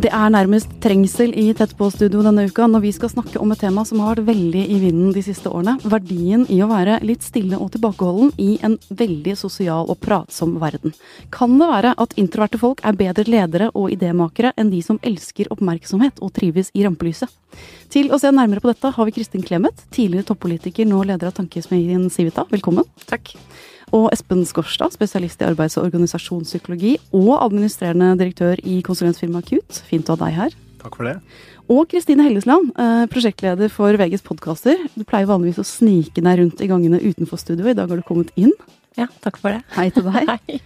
Det er nærmest trengsel i Tett på-studio denne uka når vi skal snakke om et tema som har vært veldig i vinden de siste årene. Verdien i å være litt stille og tilbakeholden i en veldig sosial og pratsom verden. Kan det være at introverte folk er bedre ledere og idémakere enn de som elsker oppmerksomhet og trives i rampelyset? Til å se nærmere på dette har vi Kristin Clemet, tidligere toppolitiker, nå leder av tankesmedien Civita. Velkommen. Takk og Espen Skorstad, spesialist i arbeids- og organisasjonspsykologi og administrerende direktør i konsulentfirmaet Cute. Fint å ha deg her. Takk for det. Og Kristine Hellesland, eh, prosjektleder for VGs podkaster. Du pleier vanligvis å snike deg rundt i gangene utenfor studio. I dag har du kommet inn. Ja, takk for det. Hei til deg. Hei.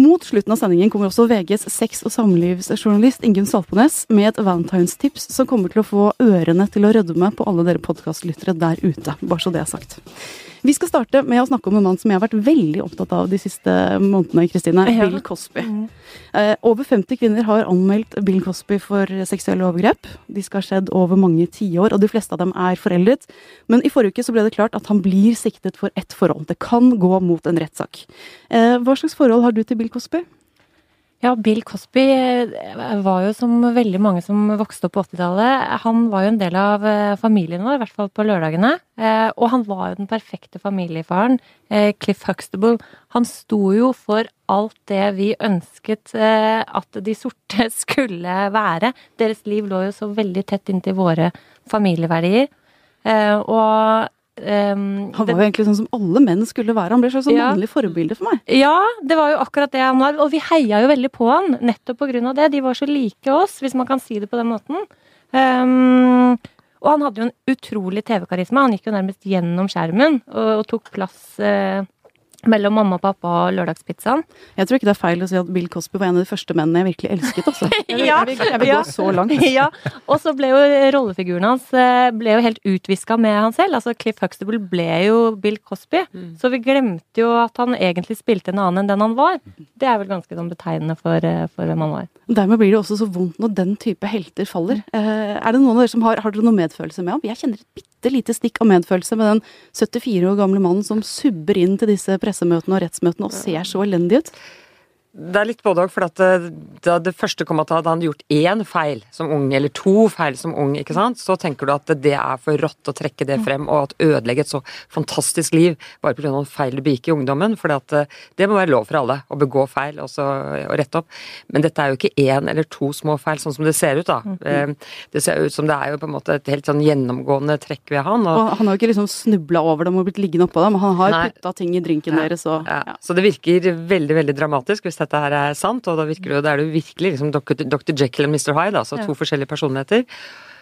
Mot slutten av sendingen kommer også VGs sex- og samlivsjournalist Ingunn Salpones, med et valentinstips som kommer til å få ørene til å rødme på alle dere podkastlyttere der ute. Bare så det er sagt. Vi skal starte med å snakke om en mann som jeg har vært veldig opptatt av de siste månedene. Kristine, ja. Bill Cosby. Mm. Eh, over 50 kvinner har anmeldt Bill Cosby for seksuelle overgrep. De skal ha skjedd over mange tiår, og de fleste av dem er foreldet. Men i forrige uke så ble det klart at han blir siktet for ett forhold. Det kan gå mot en rettssak. Eh, hva slags forhold har du til Bill Cosby? Ja, Bill Cosby eh, var jo som veldig mange som vokste opp på 80-tallet. Han var jo en del av eh, familien vår, i hvert fall på lørdagene. Eh, og han var jo den perfekte familiefaren. Cliff Huxtable. Han sto jo for alt det vi ønsket at de sorte skulle være. Deres liv lå jo så veldig tett inntil våre familieverdier. Og Um, han var jo egentlig sånn som alle menn skulle være. Han ble sånn ja. mannlig forbilde for meg. Ja, det var jo akkurat det han var. Og vi heia jo veldig på han nettopp på grunn av det. De var så like oss, hvis man kan si det på den måten. Um, og han hadde jo en utrolig TV-karisma. Han gikk jo nærmest gjennom skjermen og, og tok plass uh, mellom mamma og pappa og lørdagspizzaen. Jeg tror ikke det er feil å si at Bill Cosby var en av de første mennene jeg virkelig elsket. Også. Jeg vil, ja, jeg vil, jeg vil ja, gå så langt. Ja, Og så ble jo rollefiguren hans eh, ble jo helt utviska med han selv. Altså Cliff Huxtable ble jo Bill Cosby. Mm. Så vi glemte jo at han egentlig spilte en annen enn den han var. Det er vel ganske sånn betegnende for, eh, for hvem han var. Dermed blir det også så vondt når den type helter faller. Eh, er det noen av dere som har, har dere noe medfølelse med ham? Jeg kjenner et bitte lite stikk av medfølelse med den 74 år gamle mannen som subber inn til disse pressemøtene og rettsmøtene og ser så elendig ut. Det er litt både òg, for at det, da det første kom at han hadde gjort én feil som ung, eller to feil som ung, ikke sant, så tenker du at det er for rått å trekke det frem, og at ødelegge et så fantastisk liv bare pga. noen feil du begikk i ungdommen. For det må være lov for alle å begå feil og, så, og rette opp. Men dette er jo ikke én eller to små feil, sånn som det ser ut, da. Mm. Det ser ut som det er jo på en måte et helt sånn gjennomgående trekk ved han. Og, og han har jo ikke liksom snubla over dem og blitt liggende oppå dem, han har putta ting i drinken ja, deres og ja. Ja. Så det virker veldig, veldig dramatisk hvis dette her er sant, og da virker det, da er det virkelig liksom Dr. Jekyll og Mr. Hyde, altså to forskjellige personligheter.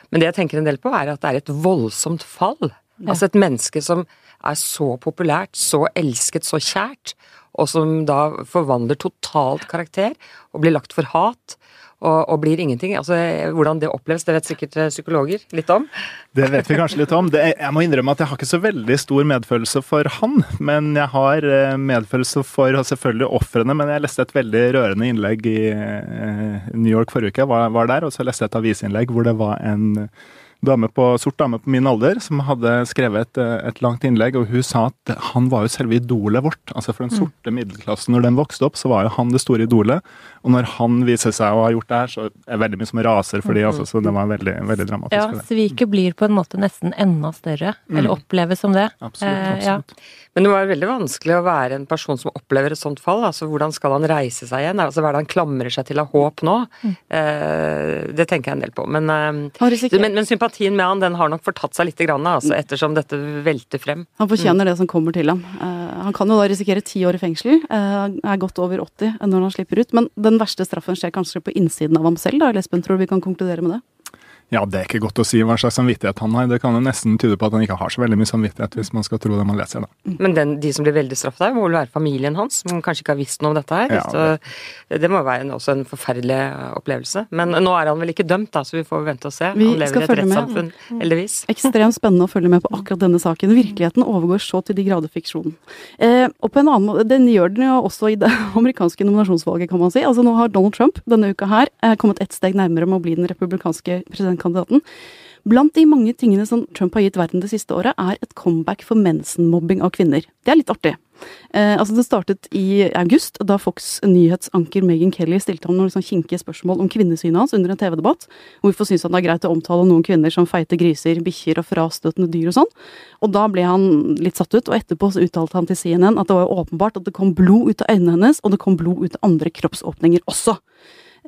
Men det jeg tenker en del på, er at det er et voldsomt fall. Ja. Altså et menneske som er så populært, så elsket, så kjært, og som da forvandler totalt karakter og blir lagt for hat og, og, blir ingenting. Altså, Hvordan det oppleves, det vet sikkert eh, psykologer litt om? Det vet vi kanskje litt om. Det, jeg må innrømme at jeg har ikke så veldig stor medfølelse for han. Men jeg har eh, medfølelse for selvfølgelig ofrene. Men jeg leste et veldig rørende innlegg i eh, New York forrige uke. Jeg var, var der, og så leste jeg et avisinnlegg hvor det var en dame på, sort dame på min alder som hadde skrevet et, et, langt innlegg, og hun sa at han var jo selve idolet vårt. Altså For den mm. sorte middelklassen, når den vokste opp, så var jo han det store idolet. Og når han viser seg å ha gjort det her, så er det veldig mye som raser for de altså, så det var veldig, veldig dramatisk. Ja, sviket blir på en måte nesten enda større, mm. eller oppleves som det. Absolutt, eh. Ja. Men det var veldig vanskelig å være en person som opplever et sånt fall. altså Hvordan skal han reise seg igjen? Altså Hva er det han klamrer seg til av håp nå? Mm. Eh, det tenker jeg en del på. Men, eh, men, men, sympatien med han den har nok fortatt seg litt, grann, altså, ettersom dette velter frem. Han fortjener mm. det som kommer til ham. Uh, han kan jo da risikere ti år i fengsel. uh, er godt over 80 når han slipper ut. Men den verste straffen skjer kanskje på innsiden av ham selv, da, Lesben? Tror du vi kan konkludere med det? Ja, det er ikke godt å si hva slags samvittighet han har. Det kan jo nesten tyde på at han ikke har så veldig mye samvittighet, hvis man skal tro det man leser. da. Mm. Men den, de som blir veldig straffet her, må vel være familien hans, som kanskje ikke har visst noe om dette her. Ja, det. det. må være en, også en forferdelig opplevelse. Men nå er han vel ikke dømt, da, så vi får vente og se. Vi han lever i et rettssamfunn, heldigvis. Ekstremt spennende å følge med på akkurat denne saken. Virkeligheten overgår så til de grader fiksjonen. Eh, og på en annen måte, Den gjør den jo også i det amerikanske nominasjonsvalget, kan man si. Altså Nå har Donald Trump denne uka her eh, kommet ett steg nærmere med å bli den republikanske presidentkandidaten. Blant de mange tingene som Trump har gitt verden det siste året, er et comeback for mensenmobbing av kvinner. Det er litt artig. Eh, altså Det startet i august, da Fox nyhetsanker Megan Kelly stilte ham noen liksom kinkige spørsmål om kvinnesynet hans under en TV-debatt. Hvorfor syns han det er greit å omtale noen kvinner som feite griser, bikkjer og frastøtende dyr og sånn? Og da ble han litt satt ut, og etterpå så uttalte han til CNN at det var åpenbart at det kom blod ut av øynene hennes, og det kom blod ut av andre kroppsåpninger også.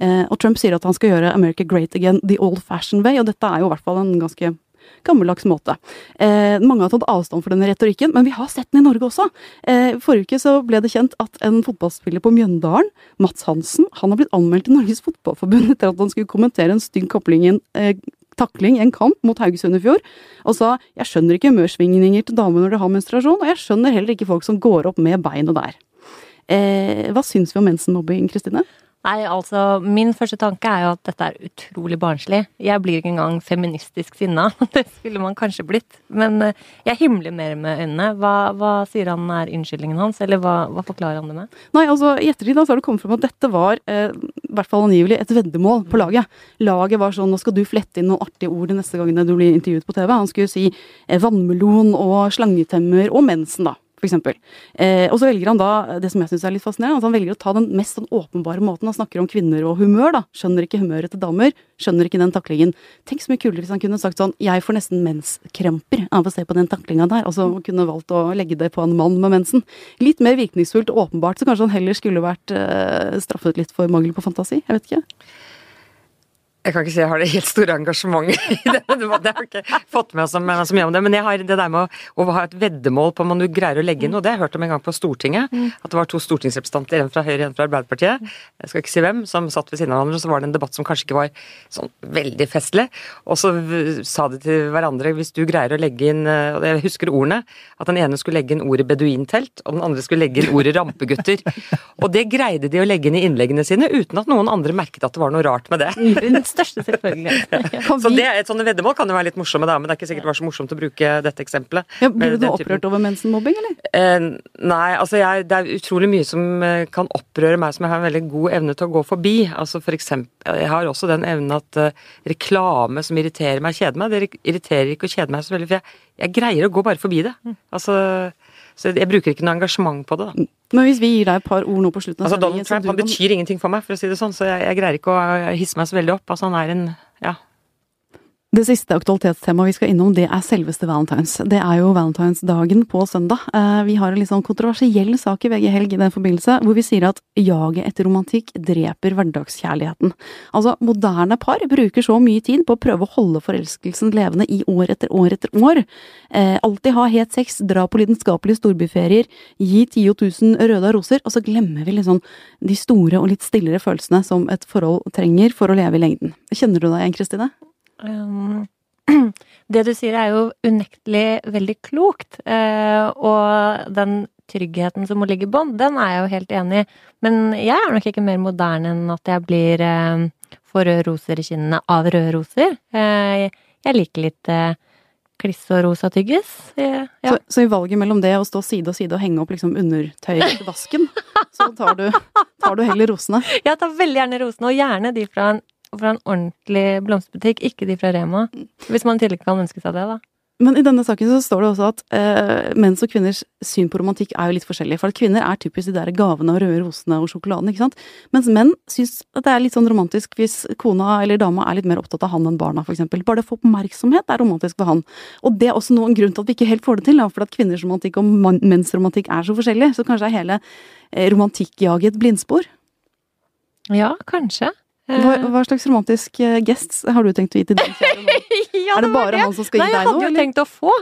Eh, og Trump sier at han skal gjøre America great again the old fashioned way, og dette er jo i hvert fall en ganske gammeldags måte. Eh, mange har tatt avstand for denne retorikken, men vi har sett den i Norge også. Eh, forrige uke så ble det kjent at en fotballspiller på Mjøndalen, Mats Hansen, han har blitt anmeldt til Norges Fotballforbund etter at han skulle kommentere en stygg kopling eh, takling i en kamp mot Haugesund i fjor, og sa jeg skjønner ikke humørsvingninger til damer når de har menstruasjon, og jeg skjønner heller ikke folk som går opp med beinet der. Eh, hva syns vi om mensenmobbing, Kristine? Nei, altså, min første tanke er jo at dette er utrolig barnslig. Jeg blir ikke engang feministisk sinna. Det skulle man kanskje blitt. Men eh, jeg himler mer med øynene. Hva, hva sier han er unnskyldningen hans, eller hva, hva, forklarer han det med? Nei, altså, I ettertid da, så har det kommet frem at dette var, eh, i hvert fall angivelig, et veddemål på laget. Laget var sånn nå skal du flette inn noen artige ord neste gang du blir intervjuet på TV. Han skulle si eh, vannmelon og slangetemmer og mensen, da f.eks. Eh, og så velger han da det som jeg syns er litt fascinerende, at han velger å ta den mest sånn åpenbare måten. Han snakker om kvinner og humør, da. Skjønner ikke humøret til damer. Skjønner ikke den taklingen. Tenk så mye kulere hvis han kunne sagt sånn Jeg får nesten menskremper av å se på den taklinga der. Altså kunne valgt å legge det på en mann med mensen. Litt mer virkningsfullt åpenbart, så kanskje han heller skulle vært eh, straffet litt for mangel på fantasi. Jeg vet ikke. Jeg kan ikke si jeg har det helt store engasjementet i det, det har Jeg ikke fått med så, så mye om det. Men jeg har det der med å, å ha et veddemål på om du greier å legge inn noe. Det har jeg hørt om en gang på Stortinget. Mm. At det var to stortingsrepresentanter, en fra Høyre og en fra Arbeiderpartiet, jeg skal ikke si hvem, som satt ved siden av hverandre. Og så var det en debatt som kanskje ikke var sånn veldig festlig. Og så sa de til hverandre hvis du greier å legge inn Og jeg husker ordene. At den ene skulle legge inn ordet beduintelt, og den andre skulle legge inn ordet rampegutter. Og det greide de å legge inn i innleggene sine uten at noen andre merket at det var noe rart med det. Største selvfølgelighet. så det, et sånne veddemål kan jo være litt morsomme, da, men det er ikke sikkert det var så morsomt å bruke dette eksempelet. Ja, blir du opprørt over mensenmobbing, eller? Eh, nei, altså jeg, det er utrolig mye som eh, kan opprøre meg som jeg har en veldig god evne til å gå forbi. Altså for eksempel, Jeg har også den evnen at uh, reklame som irriterer meg, kjeder meg. Det irriterer ikke å kjede meg så veldig, for jeg, jeg greier å gå bare forbi det. Mm. Altså så jeg bruker ikke noe engasjement på det. da. Men hvis vi gir deg et par ord nå på slutten av altså, Donald Trump han betyr ingenting for meg, for å si det sånn, så jeg, jeg greier ikke å hisse meg så veldig opp. Altså, han er en ja, det siste aktualitetstemaet vi skal innom, det er selveste valentines. Det er jo valentinsdagen på søndag. Eh, vi har en litt sånn kontroversiell sak i VG Helg i den forbindelse, hvor vi sier at jaget etter romantikk dreper hverdagskjærligheten. Altså, moderne par bruker så mye tid på å prøve å holde forelskelsen levende i år etter år etter år. Eh, alltid ha het sex, dra på lidenskapelige storbyferier, gi 10 000 røde roser, og så glemmer vi liksom de store og litt stillere følelsene som et forhold trenger for å leve i lengden. Kjenner du deg igjen, Kristine? Um, det du sier er jo unektelig veldig klokt, uh, og den tryggheten som må ligge i bånn, den er jeg jo helt enig i. Men jeg er nok ikke mer moderne enn at jeg blir for får røde roser i kinnene av røde roser. Uh, jeg liker litt kliss og rosa tyggis. Ja. Så, så, i valget mellom det å stå side og side og henge opp liksom undertøyet til vasken, så tar du, tar du heller rosene? Jeg tar veldig gjerne rosene, og gjerne de fra en fra en ordentlig blomsterbutikk, ikke de fra Rema. Hvis man i tillegg kan ønske seg det, da. Men i denne saken så står det også at eh, menns og kvinners syn på romantikk er jo litt forskjellig. For at kvinner er typisk de der gavene og røde rosene og sjokoladen, ikke sant. Mens menn syns at det er litt sånn romantisk hvis kona eller dama er litt mer opptatt av han enn barna, f.eks. Bare det å få oppmerksomhet er romantisk for han. Og det er også noen grunn til at vi ikke helt får det til, da, for at kvinners romantikk og menns romantikk er så forskjellig. Så kanskje er hele eh, romantikkjaget et blindspor? Ja, kanskje. Hva, eh. hva, slags romantisk eh, gest har du tenkt å gi til din kjære ja, er det bare det. han som skal Nei, gi deg noe? Nei, jeg hadde jo tenkt å få.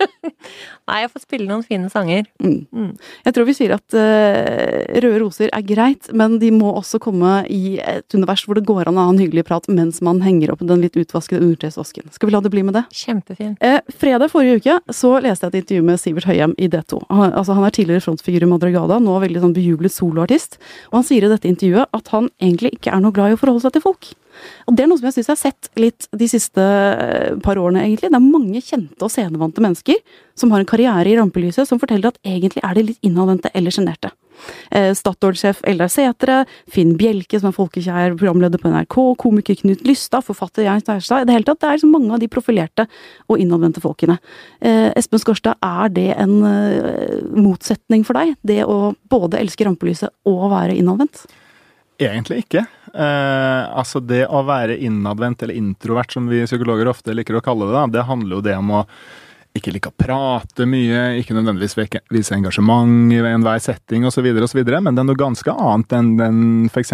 Nei, jeg får spille noen fine sanger. Mm. Mm. Jeg tror vi sier at uh, røde roser er greit, men de må også komme i et univers hvor det går an å ha en hyggelig prat mens man henger opp den litt utvaskede undertøysvasken. Skal vi la det bli med det? Kjempefint. Eh, fredag forrige uke så leste jeg et intervju med Sivert Høyem i D2. Han, altså, han er tidligere frontfigur i Madragada, nå veldig sånn bejublet soloartist. Og han sier i dette intervjuet at han egentlig ikke er noe glad i å forholde seg til folk. Og det er noe som jeg syns jeg har sett litt de siste eh, par årene, egentlig. Det er mange kjente og scenevante mennesker som har en karriere i rampelyset, som forteller at egentlig er de litt innadvendte eller sjenerte. Eh, Statoil-sjef Eldar Sætre, Finn Bjelke, som er folkekjær programleder på NRK, komiker Knut Lystad, forfatter Jern Stærstad. I det hele tatt, det er liksom mange av de profilerte og innadvendte folkene. Eh, Espen Skorstad, er det en eh, motsetning for deg? Det å både elske rampelyset og være innadvendt? Egentlig ikke. Eh, altså Det å være innadvendt, eller introvert som vi psykologer ofte liker å kalle det, da, det handler jo det om å ikke like å prate mye, ikke nødvendigvis vise engasjement i enhver setting osv., men det er noe ganske annet enn den f.eks.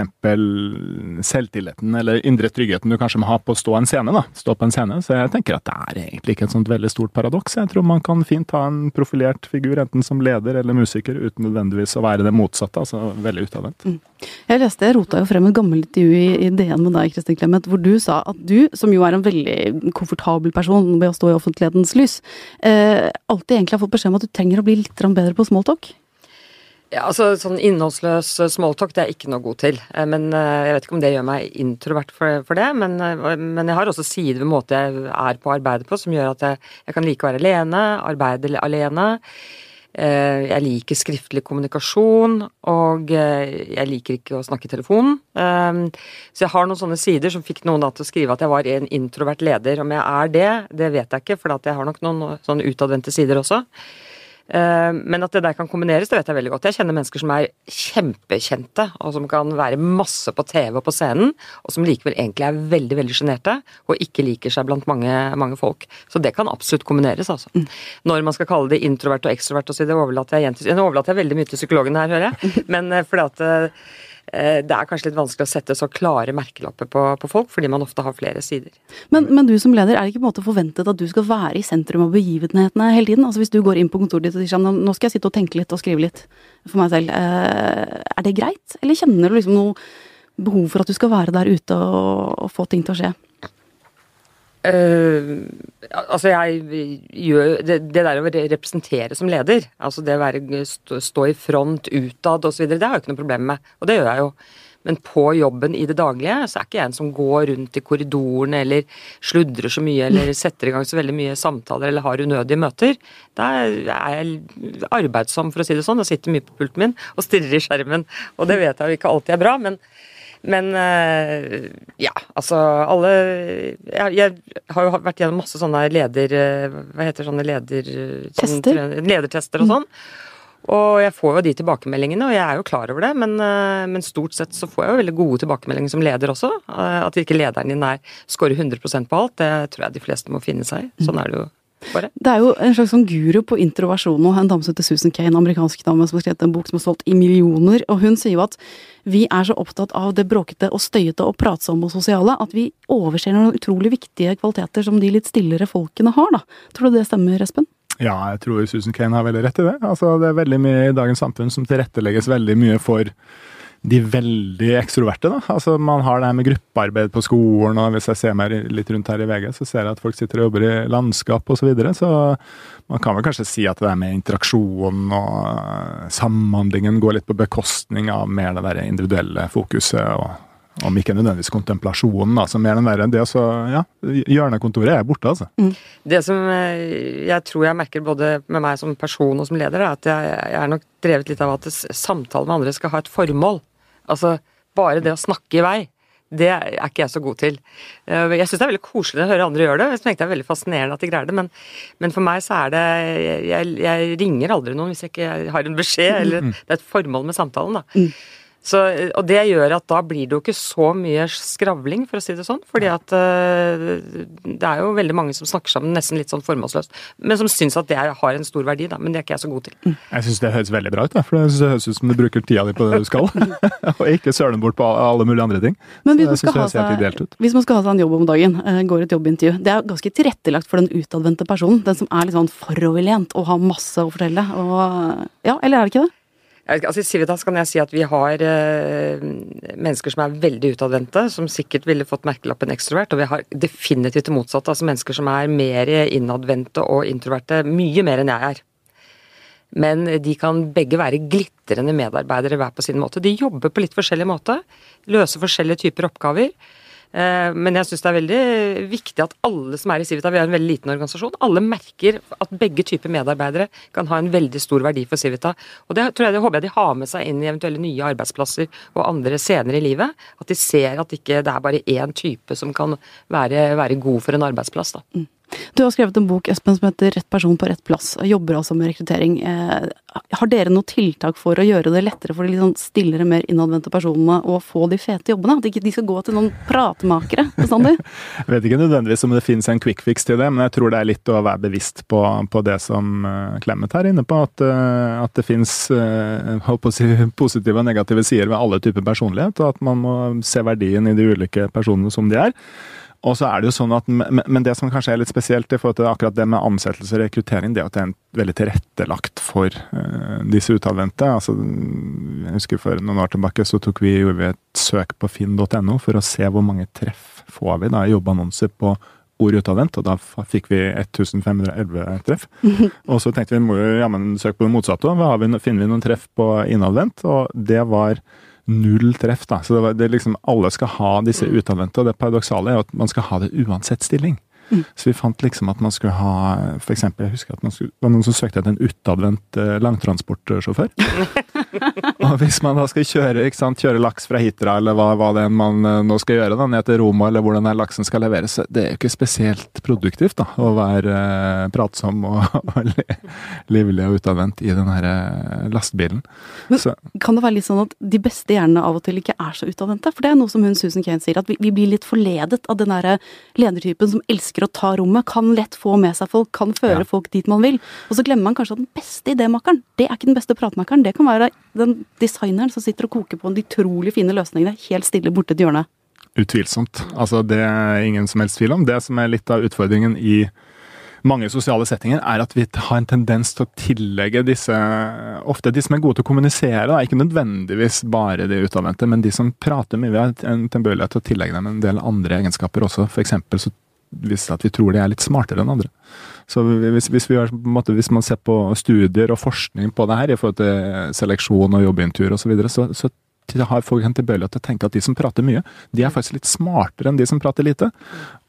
selvtilliten eller indre tryggheten du kanskje må ha på å stå en scene. da, stå på en scene. Så jeg tenker at det er egentlig ikke et sånt veldig stort paradoks. Jeg tror man kan fint ha en profilert figur, enten som leder eller musiker, uten nødvendigvis å være det motsatte, altså veldig utadvendt. Mm. Jeg leste, jeg rota jo frem et gammelt intervju i, i DN med deg, Kristin Clemet, hvor du sa at du, som jo er en veldig komfortabel person ved å stå i offentlighetens lys, alltid egentlig har fått beskjed om at du trenger å bli litt bedre på smalltalk? Ja, altså sånn Innholdsløs eh, smalltalk det er jeg ikke noe god til. Eh, men eh, Jeg vet ikke om det gjør meg introvert for, det, men, men, jeg har også sider ved måten jeg er på å arbeide på som gjør at jeg, jeg kan like å være alene, arbeide alene. Jeg liker skriftlig kommunikasjon, og jeg liker ikke å snakke i telefonen. Så jeg har noen sånne sider som fikk noen til å skrive at jeg var en introvert leder. Om jeg er det, det vet jeg ikke, for jeg har nok noen sånne utadvendte sider også. Eh, men at det der kan kombineres, det vet jeg veldig godt. Jeg kjenner mennesker som er kjempekjente, og som kan være masse på TV og på scenen, og som likevel egentlig er veldig veldig sjenerte, og ikke liker seg blant mange, mange, folk. Så det kan absolutt kombineres, altså. Mm. Når man skal kalle det introvert og ekstrovert og si det overlater jeg, jeg overlater jeg veldig mye til psykologen her, hører jeg. Men eh, fordi at Eh, det er kanskje litt vanskelig å sette så klare merkelapper på, på folk, fordi man ofte har flere sider. Men, men, du som leder, er det ikke på en måte forventet at du skal være i sentrum av begivenhetene hele tiden? Altså Hvis du går inn på kontoret ditt og sier sånn, nå skal jeg sitte og tenke litt og skrive litt for meg selv, eh, er det greit? Eller kjenner du liksom noe behov for at du skal være der ute og, og få ting til å skje? Uh, altså jeg gjør det, det, der å representere som leder, altså det å være, stå, stå i front utad osv., det har jeg ikke noe problem med. Og det gjør jeg jo. Men på jobben i det daglige så er ikke jeg en som går rundt i korridorene eller sludrer så mye eller setter i gang så veldig mye samtaler eller har unødige møter. Da er jeg arbeidsom, for å si det sånn. Jeg sitter mye på pulten min og stirrer i skjermen. Og det vet jeg jo ikke alltid er bra, men men eh, ja, altså alle jeg, jeg, har jo vært gjennom masse sånne leder... Eh, hva heter sånne leder... Tester? Sånn, ledertester og sånn. Og jeg får jo de tilbakemeldingene, og jeg er jo klar over det, men, eh, men, stort sett så får jeg jo veldig gode tilbakemeldinger som leder også. At ikke lederen din er scorer 100% på alt, det tror jeg de fleste må finne seg i. Sånn er det jo bare. Det er jo en slags sånn guru på introversjon nå, en dame som heter Susan Kane, en amerikansk dame som har skrevet en bok som har solgt i millioner, og hun sier jo at vi er så opptatt av det bråkete og støyete og pratsomme og sosiale at vi overser noen utrolig viktige kvaliteter som de litt stillere folkene har, da. Tror du det stemmer, Espen? Ja, jeg tror Susan Kane har veldig rett i det. Altså, det er veldig mye i dagens samfunn som tilrettelegges veldig mye for de veldig ekstroverte. da. Altså Man har det her med gruppearbeid på skolen, og hvis jeg ser meg litt rundt her i VG, så ser jeg at folk sitter og jobber i landskap osv. Så, videre. så man kan vel kanskje si at det der med interaksjon og eh, samhandlingen går litt på bekostning av mer det der individuelle fokuset. og om ikke nødvendigvis kontemplasjonen, altså mer den der, det så, ja, Hjørnekontoret er borte, altså. Mm. Det som eh, jeg tror jeg merker både med meg som person og som leder, er at jeg, jeg er nok drevet litt av at samtalen med andre skal ha et formål. Altså, bare det å snakke i vei, det er ikke jeg så god til. Eh, jeg syns det er veldig koselig å høre andre gjøre det. Jeg synes det er veldig fascinerende at de greier det, men, men for meg så er det jeg, jeg, ringer aldri noen hvis jeg ikke har en beskjed, eller mm. det er et formål med samtalen, da. Så, og det gjør at da blir det jo ikke så mye skravling, for å si det sånn. Fordi at uh, det er jo veldig mange som snakker sammen nesten litt sånn formålsløst. Men som syns at det har en stor verdi, da. Men det er ikke jeg så god til. Mm. Jeg syns det høres veldig bra ut, da. For jeg synes det høres ut som du bruker tida di på det du skal. og ikke søler bort på alle mulige andre ting. Men hvis man, seg, hvis man, skal ha seg en jobb om dagen, uh, går et jobbintervju, det er ganske tilrettelagt for den utadvendte personen. Den som er litt sånn foroverlent og har masse å fortelle. Og, ja, eller er det ikke det? Altså, I Civitas kan jeg si at vi har eh, mennesker som er veldig utadvendte, som sikkert ville fått merkelappen ekstrovert, og vi har definitivt det motsatte. Altså mennesker som er mer innadvendte og introverte. Mye mer enn jeg er. Men de kan begge være glitrende medarbeidere hver på sin måte. De jobber på litt forskjellig måte. Løser forskjellige typer oppgaver. Eh, men jeg syns det er veldig viktig at alle som er i Civita, vi er en veldig liten organisasjon, alle merker at begge typer medarbeidere kan ha en veldig stor verdi for Civita. Og det, jeg, det håper jeg de har med seg inn i eventuelle nye arbeidsplasser og andre senere i livet. At de ser at ikke det er bare én type som kan være, være god for en arbeidsplass. da. Mm. Du har skrevet en bok Espen, som heter 'Rett person på rett plass'. og Jobber altså med rekruttering. Eh, har dere noe tiltak for å gjøre det lettere for de litt sånn stillere, mer innadvendte personene å få de fete jobbene? At ikke de skal gå til noen pratemakere bestandig? jeg vet ikke nødvendigvis om det finnes en quick fix til det, men jeg tror det er litt å være bevisst på, på det som uh, Clemet er inne på. At, uh, at det finnes positive og negative sider ved alle typer personlighet, og at man må se verdien i de ulike personene som de er. Og så er det jo sånn at, Men det som kanskje er litt spesielt i forhold til akkurat det med ansettelse og rekruttering, det er at det er veldig tilrettelagt for uh, disse utadvendte. Altså, jeg husker For noen år tilbake så tok vi, gjorde vi et søk på finn.no for å se hvor mange treff får vi da i jobbannonser på ord utadvendt, og da fikk vi 1511 treff. Og så tenkte vi må jo ja, men søke på det motsatte. Hva finner vi noen treff på innadvendt? Og det var null treff. da. Så det var, det liksom, Alle skal ha disse mm. utadvendte, og det paradoksale er at man skal ha det uansett stilling. Mm. Så vi fant liksom at man skulle ha for eksempel, Jeg husker at man skulle, det var noen som søkte etter en utadvendt eh, langtransportsjåfør. og hvis man da skal kjøre, ikke sant, kjøre laks fra Hitra, eller hva, hva det er man eh, nå skal gjøre, da, ned til Roma, eller hvordan den laksen skal leveres, det er jo ikke spesielt produktivt da, å være eh, pratsom og, og livlig og utadvendt i den her eh, lastebilen. Men så. kan det være litt sånn at de beste hjernene av og til ikke er så utadvendte? For det er noe som hun Susan Kane sier, at vi, vi blir litt forledet av den derre ledertypen som elsker ønsker å ta rommet, kan lett få med seg folk, kan føre ja. folk dit man vil. Og så glemmer man kanskje at den beste idémakeren, det er ikke den beste pratmakeren. Det kan være den designeren som sitter og koker på de utrolig fine løsningene helt stille borte til hjørnet. Utvilsomt. Altså, det er ingen som helst tvil om. Det som er litt av utfordringen i mange sosiale settinger, er at vi har en tendens til å tillegge disse Ofte de som er gode til å kommunisere, da, ikke nødvendigvis bare de utadvendte, men de som prater mye, vi har en tilbøyelighet til å tillegge dem en del andre egenskaper også. For eksempel så viser at vi tror de er litt smartere enn andre. Så hvis, hvis, har, måte, hvis, man ser på studier og forskning på det her i forhold til seleksjon og jobbintervjuer osv., så, videre, så, så har folk en tilbøyelighet til å tenke at de som prater mye, de er faktisk litt smartere enn de som prater lite.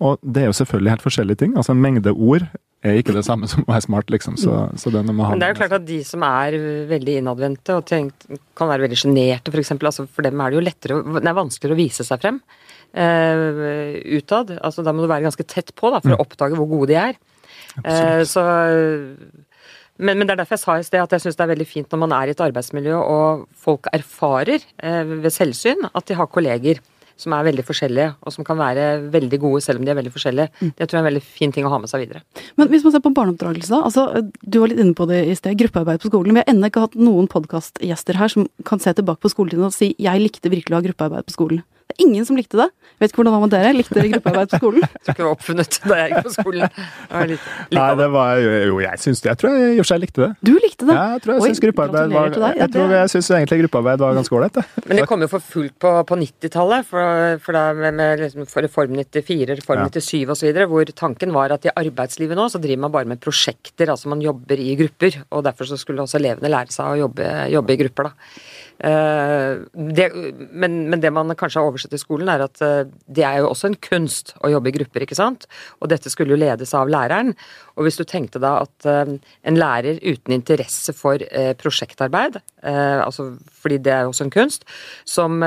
Og det er jo selvfølgelig helt forskjellige ting. Altså en mengde ord er ikke det samme som å være smart, liksom. Så, så det Men det er jo klart at de som er veldig innadvendte og tenkt, kan være veldig sjenerte, f.eks., altså for dem er det jo lettere, det er vanskeligere å vise seg frem uh, utad. Altså, da må du være ganske tett på da, for mm. å oppdage hvor gode de er. Eh, så, men, men, det er derfor jeg sa i sted at jeg syns det er veldig fint når man er i et arbeidsmiljø og folk erfarer eh, ved selvsyn at de har kolleger som er veldig forskjellige, og som kan være veldig gode selv om de er veldig forskjellige. Mm. Det tror jeg er en veldig fin ting å ha med seg videre. Men hvis man ser på barneoppdragelse, altså, du var litt inne på det i sted, gruppearbeid på skolen. Vi har ennå ikke hatt noen podkastgjester her som kan se tilbake på skoletiden og si 'jeg likte virkelig å ha gruppearbeid på skolen'. Det er ingen som likte det. Vet ikke hvordan det var med dere? Likte dere gruppearbeid på skolen? Jeg tror ikke det var oppfunnet da jeg gikk på skolen. Det litt, litt Nei, det var jo, jeg syns det. Jeg tror jeg i og for seg likte det. Du likte det? Ja, jeg tror jeg syns gruppearbeid var deg, Jeg tror jeg syns egentlig gruppearbeid var ganske ålreit, Men det kom jo for fullt på, på 90-tallet, for, for, med, med liksom, for Reform 94, Reform ja. 97 osv., hvor tanken var at i arbeidslivet nå så driver man bare med prosjekter, altså man jobber i grupper. Og derfor så skulle også elevene lære seg å jobbe, jobbe i grupper, da. Eh, det, men, men, det man kanskje har oversett i skolen, er at eh, det er jo også en kunst å jobbe i grupper, ikke sant. Og dette skulle jo ledes av læreren. Og hvis du tenkte da at eh, en lærer uten interesse for prosjektarbeid, altså fordi det er også en kunst, som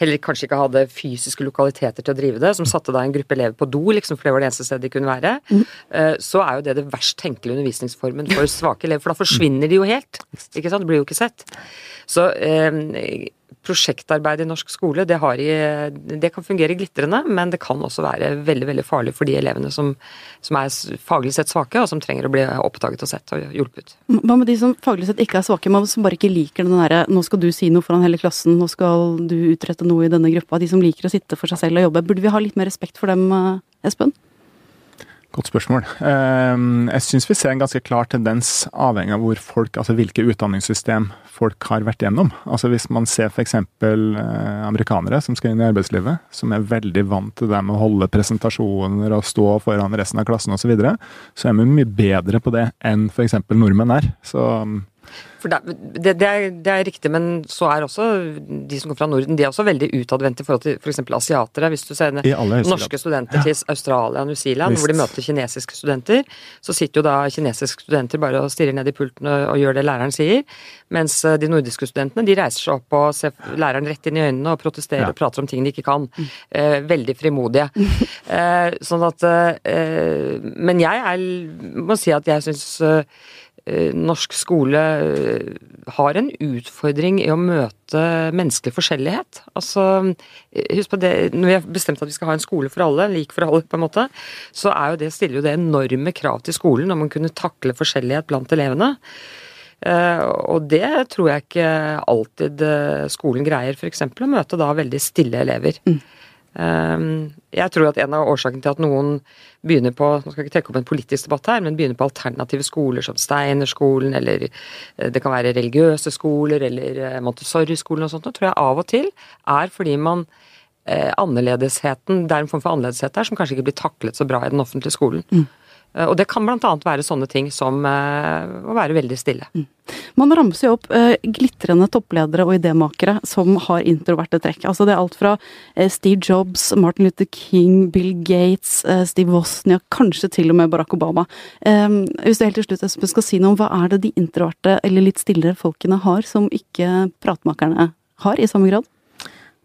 heller kanskje ikke hadde fysiske lokaliteter til å drive det, som satte da en gruppe elever på do, liksom, for det var det eneste stedet de kunne være, mm. så er jo det det verst tenkelige undervisningsformen for svake elever. For da forsvinner de jo helt. ikke sant? Det blir jo ikke sett. Så eh, prosjektarbeid i norsk skole, det, i, det, kan fungere glitrende, men det kan også være veldig veldig farlig for de elevene som, som, er faglig sett svake, og som trenger å bli oppdaget og sett og hjulpet. Hva med de som faglig sett ikke er svake, men som bare ikke liker den derre 'nå skal du si noe foran hele klassen', 'nå skal du utrette noe i denne gruppa', de som liker å sitte for seg selv og jobbe. Burde vi ha litt mer respekt for dem, eh, Espen? Godt spørsmål. Ehm, jeg syns vi ser en ganske klar tendens, avhengig av hvor folk, altså hvilke utdanningssystem folk har vært gjennom. Altså Hvis man ser f.eks. Eh, amerikanere som skal inn i arbeidslivet, som er veldig vant til det med å holde presentasjoner og stå foran resten av klassen osv., så, videre, så er vi mye bedre på det enn f.eks. nordmenn er. Så det, det, det, er, det, er, riktig, men så er også de som kommer fra Norden, de er også veldig utadvendte i forhold til f.eks. For asiatere. Hvis du ser norske studenter ja. til Australia og New Zealand, Visst. hvor de møter kinesiske studenter, så sitter jo da kinesiske studenter bare og stirrer ned i pulten og, gjør det læreren sier, mens eh, de nordiske studentene de reiser seg opp og ser læreren rett inn i øynene og protesterer ja. og prater om ting de ikke kan. Mm. Eh, veldig frimodige. eh, sånn at eh, Men jeg er, må si at jeg syns norsk skole eh, har en utfordring i å møte menneskelig forskjellighet. Altså, eh, husk på det, Når vi har bestemt at vi skal ha en skole for alle, lik for alle, på en måte, så er jo det, stiller jo det enorme krav til skolen om man kunne takle forskjellighet blant elevene. Og det tror jeg ikke alltid skolen greier, f.eks. å møte da veldig stille elever. Mm. Ehm, jeg tror at en av årsakene til at noen begynner på nå skal jeg ikke trekke opp en politisk debatt her, men begynner på alternative skoler som Steinerskolen, eller eh, det kan være religiøse skoler, eller eh, Montessori-skolen og sånt, tror jeg av og til er fordi man eh, annerledesheten, Det er en form for annerledeshet der som kanskje ikke blir taklet så bra i den offentlige skolen. Mm. Eh, og det kan bl.a. være sånne ting som eh, å være veldig stille. Mm. Man ramser jo opp eh, glitrende toppledere og idémakere som har introverte trekk. Altså det er alt fra Steve Jobs, Martin Luther King, Bill Gates, Steve Wozniak, kanskje til og med Barack Obama. Hvis du helt til slutt Espen, skal si noe om hva er det de introverte eller litt stillere folkene har som ikke pratmakerne har i samme grad?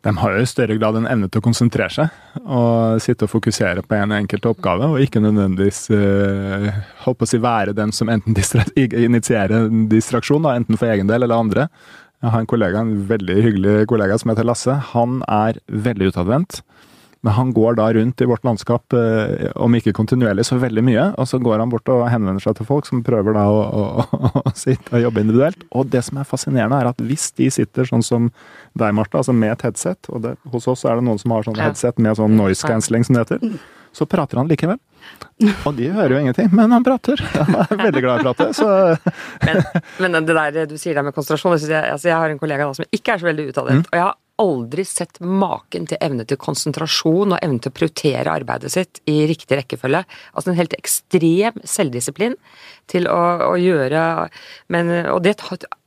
De har jo i større grad en evne til å konsentrere seg og sitte og fokusere på en enkelt oppgave, og ikke nødvendigvis uh, holdt på å si være den som enten initierer en distraksjon, da, enten for egen del eller andre. Jeg har en kollega, en veldig hyggelig kollega som heter Lasse. Han er veldig utadvendt. Men han går da rundt i vårt landskap, eh, om ikke kontinuerlig, så veldig mye. Og så går han bort og henvender seg til folk som prøver da å, å, å sitte og jobbe individuelt. Og det som er fascinerende, er at hvis de sitter sånn som deg, Martha, altså med et headset, og det, hos oss er det noen som har sånn headset med sånn noise cancelling, som det heter, så prater han likevel. Og de hører jo ingenting, men han prater. Han er veldig glad i å prate, så men, men, det der du sier der med konsentrasjon jeg, altså jeg har en kollega da som ikke er så veldig utadvendt. Mm. Og jeg har aldri sett maken til evne til konsentrasjon og evne til å prioritere arbeidet sitt i riktig rekkefølge. Altså en helt ekstrem selvdisiplin til å, å gjøre men, Og det,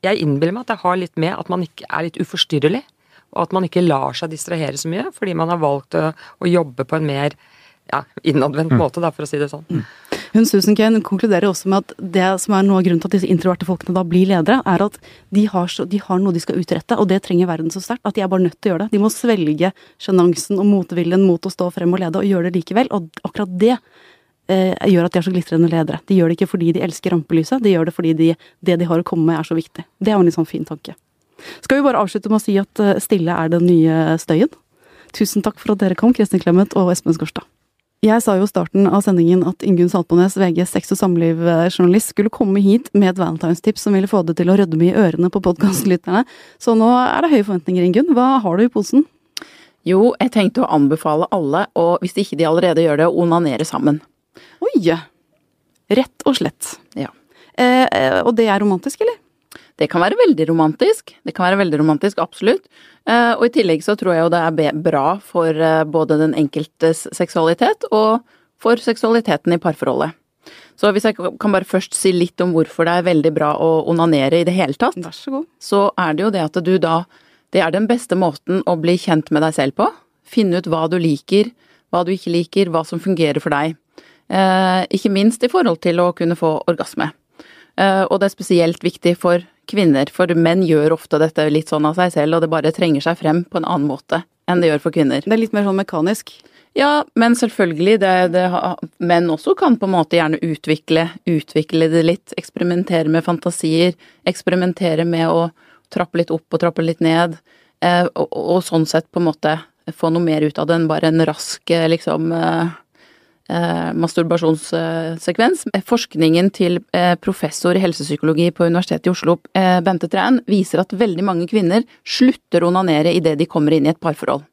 jeg innbiller meg at det har litt med at man ikke er litt uforstyrrelig. Og at man ikke lar seg distrahere så mye, fordi man har valgt å, å jobbe på en mer ja, innadvendt mm. måte, da, for å si det sånn. Mm. Hun Susan Kane konkluderer også med at det som er noe av grunnen til at disse introverte folkene da blir ledere, er at de har, så, de har noe de skal utrette, og det trenger verden så sterkt at de er bare nødt til å gjøre det. De må svelge sjenansen og motviljen mot å stå frem og lede, og gjøre det likevel. Og akkurat det eh, gjør at de er så glitrende ledere. De gjør det ikke fordi de elsker rampelyset, de gjør det fordi de, det de har å komme med er så viktig. Det er jo en litt sånn fin tanke. Skal vi bare avslutte med å si at eh, stille er den nye støyen? Tusen takk for at dere kom, Kristin Clemet og Espen Skorstad. Jeg sa jo i starten av sendingen at Ingunn Saltbones, VGs sex- og samlivsjournalist, skulle komme hit med et valentinstips som ville få det til å rødme i ørene på podkastlytterne. Så nå er det høye forventninger, Ingunn. Hva har du i posen? Jo, jeg tenkte å anbefale alle, og hvis ikke de allerede gjør det, å onanere sammen. Oi! Rett og slett. Ja. Eh, eh og det er romantisk, eller? Det kan være veldig romantisk. Det kan være veldig romantisk, absolutt. Eh, og i tillegg så tror jeg jo det er bra for eh, både den enkeltes seksualitet og for seksualiteten i parforholdet. Så hvis jeg kan bare først si litt om hvorfor det er veldig bra å onanere i det hele tatt, Vær så god. så er det jo det at du da Det er den beste måten å bli kjent med deg selv på. Finne ut hva du liker, hva du ikke liker, hva som fungerer for deg. Eh, ikke minst i forhold til å kunne få orgasme. Eh, og det er spesielt viktig for kvinner, for menn gjør ofte dette litt sånn av seg selv, og det bare trenger seg frem på en annen måte enn det gjør for kvinner. Det er litt mer sånn mekanisk? Ja, men selvfølgelig, det, det, menn også kan på en måte gjerne utvikle, utvikle det litt, eksperimentere med fantasier, eksperimentere med å trappe litt opp og trappe litt ned, eh, og, og, sånn sett på en måte få noe mer ut av det enn bare en rask liksom eh, eh, masturbasjonssekvens. Forskningen til eh, professor i helsepsykologi på Universitetet i Oslo, eh, Bente Træn, viser at veldig mange kvinner slutter å onanere idet de kommer inn i et parforhold.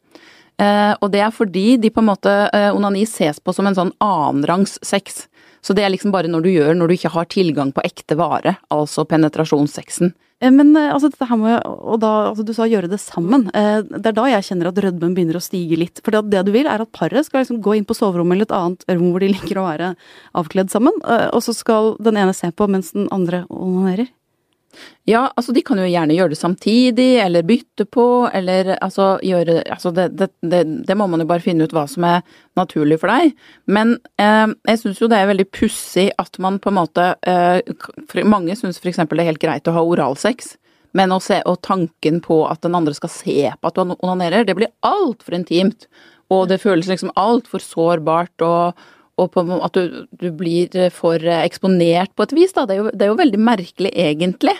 Eh, og det er fordi de på en måte eh, Onani ses på som en sånn annenrangs sex. Så det er liksom bare når du gjør når du ikke har tilgang på ekte vare, altså penetrasjonssexen. Eh, men eh, altså, dette her med, og da, altså, Du sa gjøre det sammen. Eh, det er da jeg kjenner at rødmen begynner å stige litt. For det du vil, er at paret skal liksom gå inn på soverommet eller et annet rom hvor de liker å være avkledd sammen. Og så skal den ene se på mens den andre onanerer. Ja, altså de kan jo gjerne gjøre det samtidig, eller bytte på, eller altså gjøre Altså det, det, det, det må man jo bare finne ut hva som er naturlig for deg. Men eh, jeg syns jo det er veldig pussig at man på en måte eh, Mange syns f.eks. det er helt greit å ha oralsex. Men å se, og tanken på at den andre skal se på at du onanerer, det blir altfor intimt. Og det føles liksom altfor sårbart, og, og på, at du, du, blir for eksponert på et vis. Da. Det, er jo, det er jo veldig merkelig, egentlig.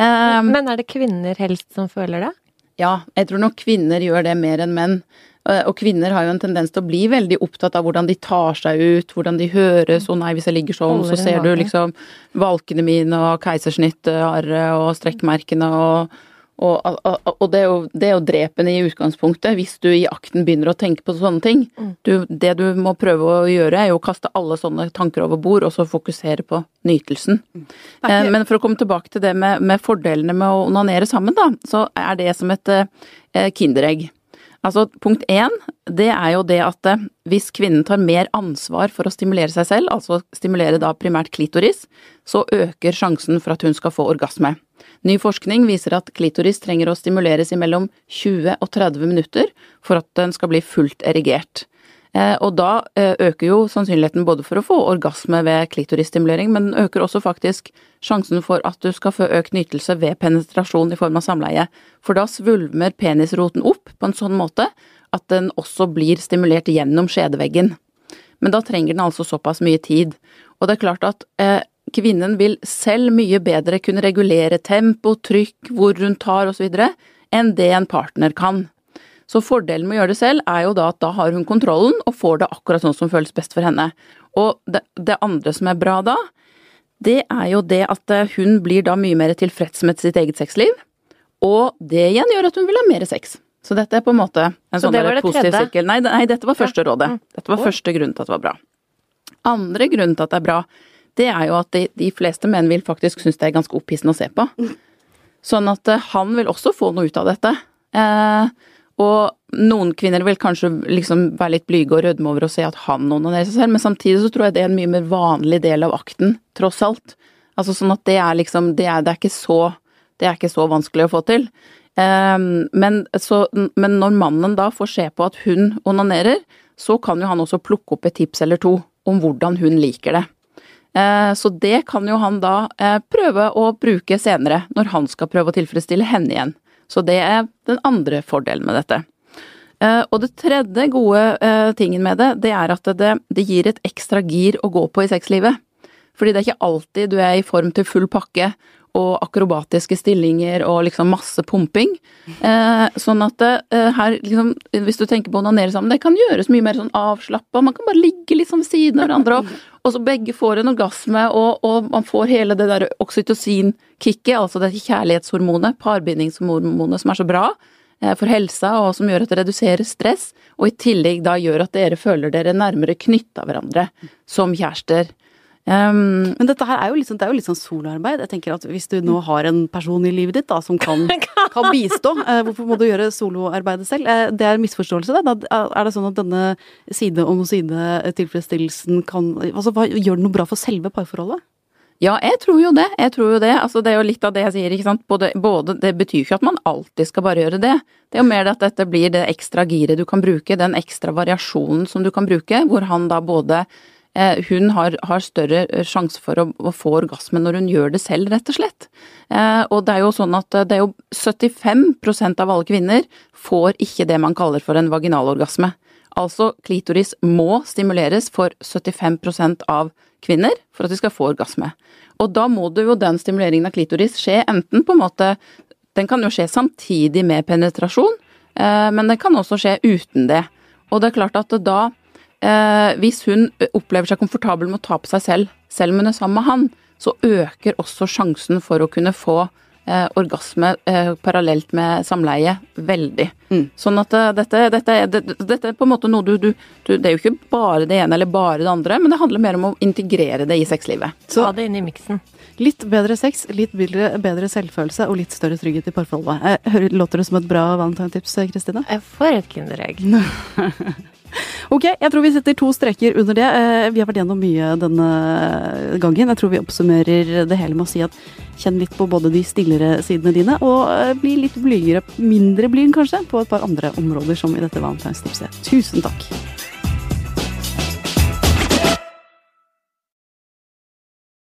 Um, Men er det kvinner helst som føler det? Ja, jeg tror nok kvinner gjør det mer enn menn. Eh, og kvinner har jo en tendens til å bli veldig opptatt av hvordan de tar seg ut, hvordan de høres. 'Å nei, hvis jeg ligger sånn, så ser du liksom valkene mine og keisersnittarret og strekkmerkene og og, og, det, er jo, det er jo drepende i utgangspunktet, hvis du i akten begynner å tenke på sånne ting. Mm. Du, det du må prøve å gjøre, er jo å kaste alle sånne tanker over bord, og så fokusere på nytelsen. Mm. Ikke... Eh, men for å komme tilbake til det med, med, fordelene med å onanere sammen, da, så er det som et eh, kinderegg. Altså, punkt én, det er jo det at eh, hvis kvinnen tar mer ansvar for å stimulere seg selv, altså stimulere da primært klitoris, så øker sjansen for at hun skal få orgasme. Ny forskning viser at klitoris trenger å stimuleres i mellom 20 og 30 minutter for at den skal bli fullt erigert. Eh, og da eh, øker jo sannsynligheten både for å få orgasme ved klitorisstimulering, men den øker også faktisk sjansen for at du skal få økt nytelse ved penetrasjon i form av samleie. For da svulmer penisroten opp på en sånn måte at den også blir stimulert gjennom skjedeveggen. Men da trenger den altså såpass mye tid. Og det er klart at eh, kvinnen vil selv mye bedre kunne regulere tempo, trykk, hvor hun tar osv. enn det en partner kan. Så fordelen med å gjøre det selv er jo da at da har hun kontrollen og får det akkurat sånn som føles best for henne. Og det, det andre som er bra da, det er jo det at eh, hun blir da mye mer tilfreds med sitt eget sexliv. Og det igjen gjør at hun vil ha mer sex. Så dette er på en måte en sånn positiv sirkel. Nei, nei, dette var første rådet. Mm. Dette var første grunn til at det var bra. Andre grunn til at det er bra, det er jo at de, de fleste menn vil faktisk synes det er ganske opphissende å se på. Sånn at uh, han vil også få noe ut av dette. Eh, og noen kvinner vil kanskje liksom være litt blyge og rødme over å se at han onanerer seg selv, men samtidig så tror jeg det er en mye mer vanlig del av akten, tross alt. Altså sånn at det er liksom Det er, det er, ikke, så, det er ikke så vanskelig å få til. Eh, men, så, men når mannen da får se på at hun onanerer, så kan jo han også plukke opp et tips eller to om hvordan hun liker det. Uh, så det kan jo han da uh, prøve å bruke senere, når han skal prøve å tilfredsstille henne igjen. Så det er den andre fordelen med dette. Eh, og det tredje gode eh, tingen med det, det er at det, det gir et ekstra gir å gå på i sexlivet. Fordi det er ikke alltid du er i form til full pakke og akrobatiske stillinger og liksom masse pumping. Eh, sånn at eh, her, liksom, hvis du tenker på å onanere sammen, det kan gjøres mye mer sånn avslappa. Man kan bare ligge liksom ved siden av hverandre, og, og, så begge får en orgasme, og, og man får hele det der oksytocin-kicket, altså det kjærlighetshormonet, parbindingshormonet som er så bra eh, for helsa, og som gjør at det reduserer stress, og i tillegg da gjør at dere føler dere nærmere knytta hverandre som kjærester. Um, men dette her er jo litt sånn, det er jo litt sånn soloarbeid. Jeg tenker at Hvis du nå har en person i livet ditt da, som kan, kan bistå, uh, hvorfor må du gjøre soloarbeidet selv? Uh, det er en misforståelse. Da. Er det sånn at denne side om side-tilfredsstillelsen kan altså, hva, Gjør det noe bra for selve parforholdet? Ja, jeg tror jo det. Jeg tror jo det. Altså, det er jo litt av det jeg sier, ikke sant. Både, både, det betyr ikke at man alltid skal bare gjøre det. Det er jo mer det at dette blir det ekstra giret du kan bruke, den ekstra variasjonen som du kan bruke, hvor han da både hun har, har større eh, sjanse for å, å, få orgasme når hun gjør det selv, rett og slett. Eh, og det er jo sånn at det er jo 75% av alle kvinner får ikke det man kaller for en vaginalorgasme. Altså klitoris må stimuleres for 75% av kvinner for at de skal få orgasme. Og da må det jo den stimuleringen av klitoris skje enten på en måte Den kan jo skje samtidig med penetrasjon, men den kan også skje uten det. Og det er klart at da eh, hvis hun opplever seg komfortabel med å ta på seg selv, selv om hun er sammen med han, så øker også sjansen for å kunne få eh, orgasme eh, parallelt med samleie veldig. Mm. Sånn at uh, dette, dette, det, dette, er på en måte noe du, du, du, Det er jo ikke bare det ene eller bare det andre, men det handler mer om å integrere det i sexlivet. Så ha det inn i miksen. Litt bedre sex, litt bedre, bedre, selvfølelse og litt større trygghet i parforholdet. Låter det som et bra valentine-tips, Kristine? For et kinderegg. Ok, jeg tror vi setter to streker under det. Eh, Vi har vært gjennom mye denne gangen. Jeg tror vi oppsummerer det hele med å si at kjenn litt på både de stillere sidene dine, og eh, bli litt blygere, mindre blyg kanskje, på et par andre områder, som i dette valentinstipset. Tusen takk.